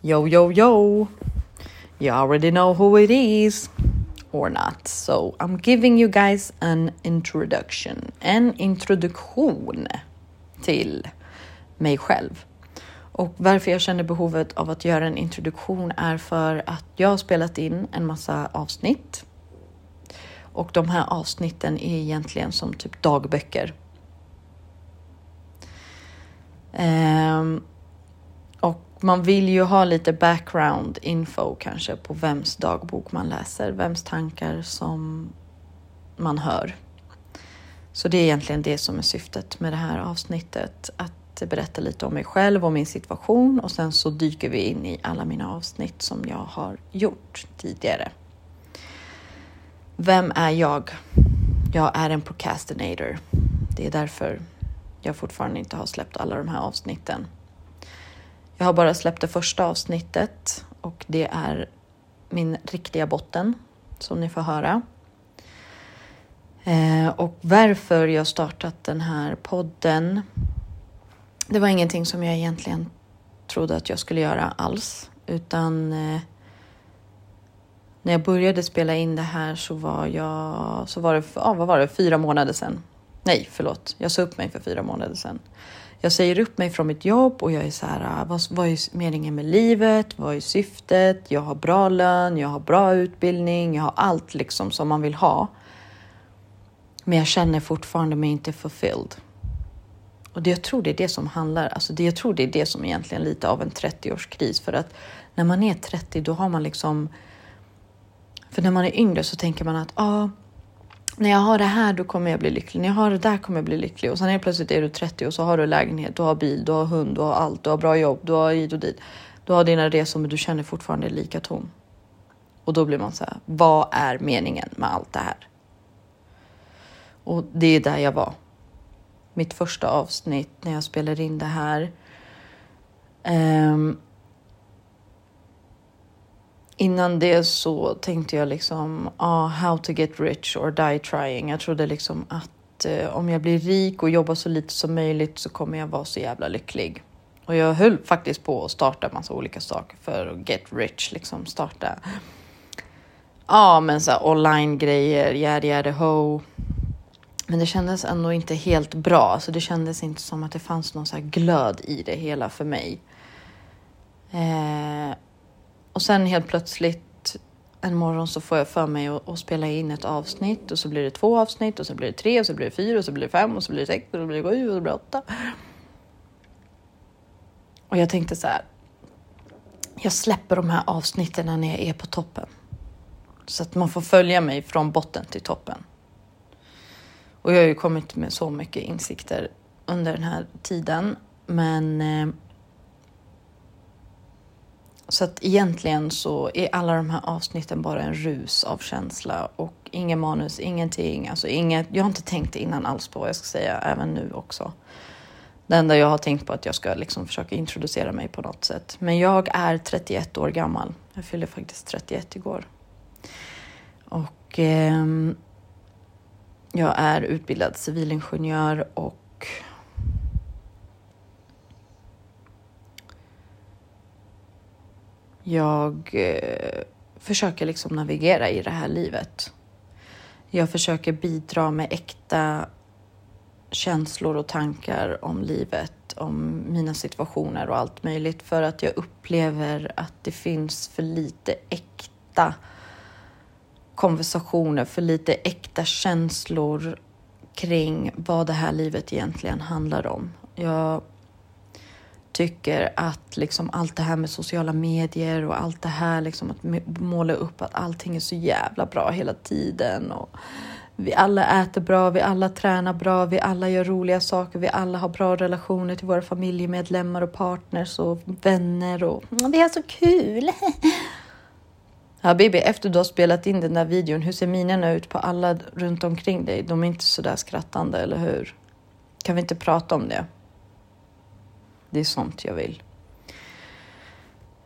Yo, yo, yo. You already know who it is or not. So I'm giving you guys an introduction. En introduktion till mig själv. Och varför jag känner behovet av att göra en introduktion är för att jag har spelat in en massa avsnitt. Och de här avsnitten är egentligen som typ dagböcker. Um, man vill ju ha lite background info kanske på vems dagbok man läser, vems tankar som man hör. Så det är egentligen det som är syftet med det här avsnittet. Att berätta lite om mig själv och min situation och sen så dyker vi in i alla mina avsnitt som jag har gjort tidigare. Vem är jag? Jag är en procrastinator. Det är därför jag fortfarande inte har släppt alla de här avsnitten. Jag har bara släppt det första avsnittet och det är min riktiga botten som ni får höra. Eh, och varför jag startat den här podden. Det var ingenting som jag egentligen trodde att jag skulle göra alls, utan eh, när jag började spela in det här så var jag, så var det, ja, vad var det, fyra månader sedan. Nej, förlåt, jag sa upp mig för fyra månader sedan. Jag säger upp mig från mitt jobb och jag är så här, ah, vad, vad är meningen med livet? Vad är syftet? Jag har bra lön, jag har bra utbildning, jag har allt liksom som man vill ha. Men jag känner fortfarande mig inte fulfilled. Och det, jag tror det är det som handlar, alltså det, jag tror det är det som egentligen lite av en 30-årskris för att när man är 30 då har man liksom, för när man är yngre så tänker man att ah, när jag har det här då kommer jag bli lycklig, när jag har det där kommer jag bli lycklig och sen helt plötsligt är du 30 och så har du lägenhet, du har bil, du har hund, du har allt, du har bra jobb, du har hit och dit. Du har dina resor men du känner fortfarande lika tom. Och då blir man så här, vad är meningen med allt det här? Och det är där jag var. Mitt första avsnitt när jag spelade in det här. Um, innan det så tänkte jag liksom, ah, how to get rich or die trying. Jag trodde liksom att eh, om jag blir rik och jobbar så lite som möjligt så kommer jag vara så jävla lycklig. Och jag höll faktiskt på att starta massa olika saker för att get rich, liksom starta. Ja, men så online grejer, yadi yadi ho. Men det kändes ändå inte helt bra, så det kändes inte som att det fanns någon så glöd i det hela för mig. Eh, och sen helt plötsligt en morgon så får jag för mig att, att, spela in ett avsnitt och så blir det två avsnitt och så blir det tre och så blir det fyra och så blir det fem och så blir det sex och så blir det sju och så blir det åtta. Och jag tänkte så här. Jag släpper de här avsnitten när jag är på toppen. Så att man får följa mig från botten till toppen. Och jag har ju kommit med så mycket insikter under den här tiden. Men eh, så att egentligen så är alla de här avsnitten bara en rus av känsla och ingen manus, ingenting. Alltså inget, jag har inte tänkt innan alls på vad jag ska säga, även nu också. Det enda jag har tänkt på är att jag ska liksom försöka introducera mig på något sätt. Men jag är 31 år gammal. Jag fyllde faktiskt 31 igår. Och eh, jag är utbildad civilingenjör och jag eh, försöker liksom navigera i det här livet. Jag försöker bidra med äkta känslor och tankar om livet, om mina situationer och allt möjligt för att jag upplever att det finns för lite äkta konversationer, för lite äkta känslor kring vad det här livet egentligen handlar om. Jag tycker att liksom allt det här med sociala medier och allt det här liksom att måla upp att allting är så jävla bra hela tiden och vi alla äter bra, vi alla tränar bra, vi alla gör roliga saker, vi alla har bra relationer till våra familjemedlemmar och partners och vänner och vi har så kul. Ja, Bibi, efter du har spelat in den där videon, hur ser minerna ut på alla runt omkring dig? De är inte så där skrattande, eller hur? Kan vi inte prata om det? Det är sånt jag vill.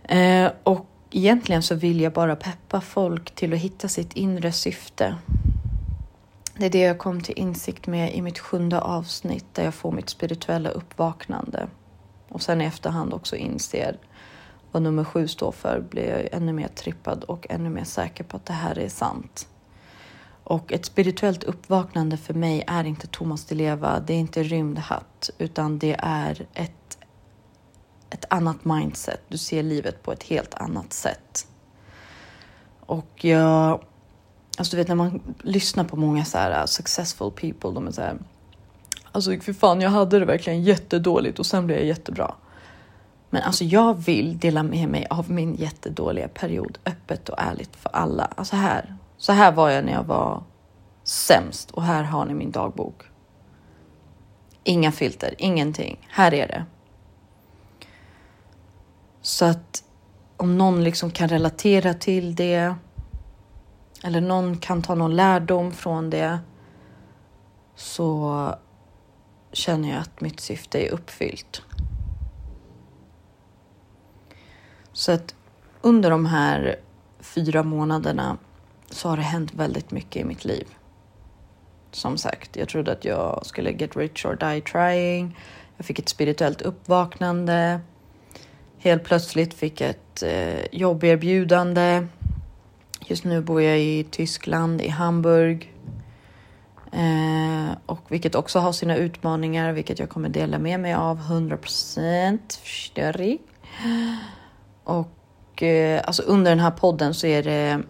Eh, och egentligen så vill jag bara peppa folk till att hitta sitt inre syfte. Det är det jag kom till insikt med i mitt sjunde avsnitt där jag får mitt spirituella uppvaknande och sen i efterhand också inser vad nummer sju står för blir jag ännu mer trippad och ännu mer säker på att det här är sant. Och ett spirituellt uppvaknande för mig är inte Thomas Di Leva, det är inte rymdhatt, utan det är ett, ett annat mindset. Du ser livet på ett helt annat sätt. Och jag... Alltså du vet när man lyssnar på många så här uh, successful people, de är så här... Alltså för fan, jag hade det verkligen jättedåligt och sen blev jag jättebra. Men alltså jag vill dela med mig av min jättedåliga period öppet och ärligt för alla. Alltså här, så här var jag när jag var sämst och här har ni min dagbok. Inga filter, ingenting. Här är det. Så att om någon liksom kan relatera till det eller någon kan ta någon lärdom från det så känner jag att mitt syfte är uppfyllt. Så att under de här fyra månaderna så har det hänt väldigt mycket i mitt liv. Som sagt, jag trodde att jag skulle get rich or die trying. Jag fick ett spirituellt uppvaknande. Helt plötsligt fick ett eh, jobberbjudande. Just nu bor jag i Tyskland, i Hamburg. Eh, och vilket också har sina utmaningar, vilket jag kommer dela med mig av 100 procent. Och eh, alltså under den här podden så är det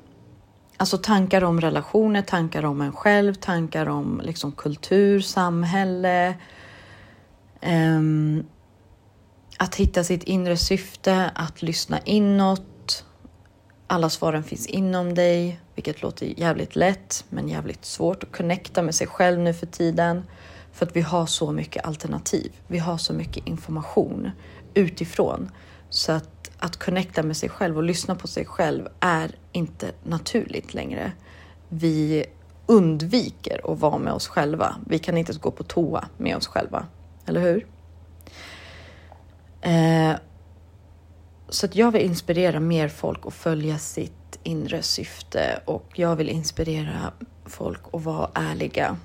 alltså tankar om relationer, tankar om en själv, tankar om liksom kultur, samhälle. Um, att hitta sitt inre syfte, att lyssna inåt. Alla svaren finns inom dig, vilket låter jävligt lätt, men jävligt svårt att connecta med sig själv nu för tiden. För att vi har så mycket alternativ. Vi har så mycket information utifrån. Så att, att connecta med sig själv och lyssna på sig själv är inte naturligt längre. Vi undviker att vara med oss själva. Vi kan inte ens gå på toa med oss själva, eller hur? Eh, så att jag vill inspirera mer folk att följa sitt inre syfte och jag vill inspirera folk att vara ärliga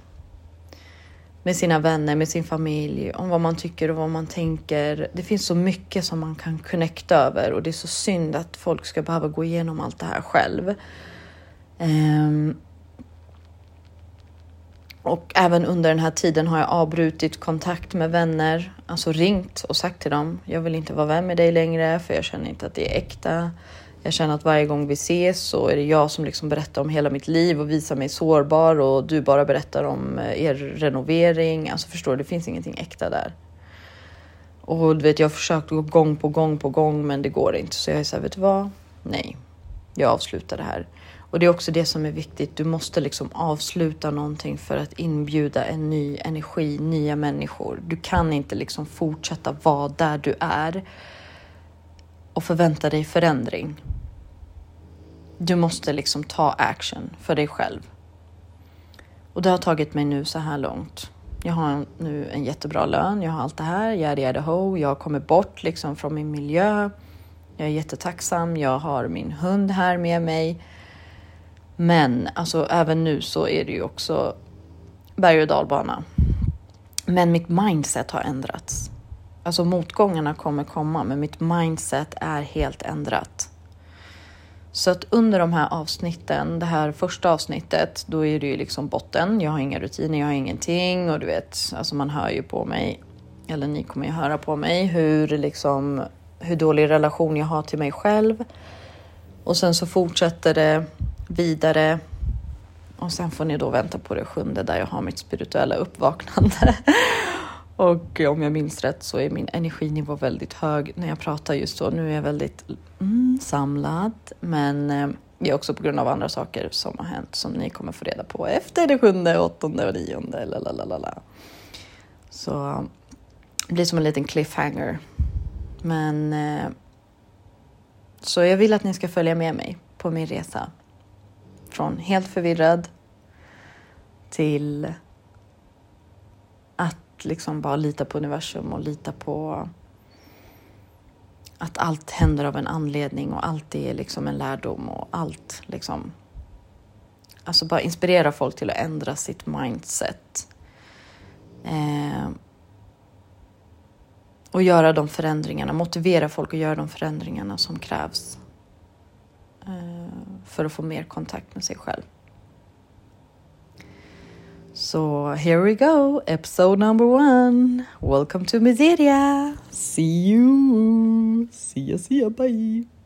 med sina vänner, med sin familj, om vad man tycker och vad man tänker. Det finns så mycket som man kan connecta över och det är så synd att folk ska behöva gå igenom allt det här själv. Um, och även under den här tiden har jag avbrutit kontakt med vänner, alltså ringt och sagt till dem, jag vill inte vara vän med dig längre för jag känner inte att det är äkta. Jag känner att varje gång vi ses så är det jag som liksom berättar om hela mitt liv och visar mig sårbar och du bara berättar om eh, er renovering. Alltså förstår du, det finns ingenting äkta där. Och du vet, jag har försökt gå gång på gång på gång, men det går inte. Så jag är så här, vet du vad? Nej, jag avslutar det här. Och det är också det som är viktigt. Du måste liksom avsluta någonting för att inbjuda en ny energi, nya människor. Du kan inte liksom fortsätta vara där du är och förvänta dig förändring. Du måste liksom ta action för dig själv. Och det har tagit mig nu så här långt. Jag har nu en jättebra lön, jag har allt det här, jag är ho, jag kommer bort liksom från min miljö. Jag är jättetacksam, jag har min hund här med mig. Men alltså även nu så är det ju också berg och dalbana. Men mitt mindset har ändrats. Alltså motgångarna kommer komma, men mitt mindset är helt ändrat. Så att under de här avsnitten, det här första avsnittet, då är det ju liksom botten. Jag har inga rutiner, jag har ingenting och du vet, alltså man hör ju på mig, eller ni kommer ju höra på mig hur liksom hur dålig relation jag har till mig själv. Och sen så fortsätter det vidare och sen får ni då vänta på det sjunde där jag har mitt spirituella uppvaknande. Och om jag minns rätt så är min energinivå väldigt hög när jag pratar just så. Nu är jag väldigt mm, samlad, men eh, det är också på grund av andra saker som har hänt som ni kommer få reda på efter det sjunde, åttonde och nionde. Lalalala. Så det blir som en liten cliffhanger. Men eh, så jag vill att ni ska följa med mig på min resa. Från helt förvirrad till liksom bara lita på universum och lita på att allt händer av en anledning och allt är liksom en lärdom och allt liksom. Alltså bara inspirera folk till att ändra sitt mindset. Eh, och göra de förändringarna, motivera folk att göra de förändringarna som krävs för att få mer kontakt med sig själv. So here we go, episode number one. Welcome to Miseria. See you. See ya, see ya, bye.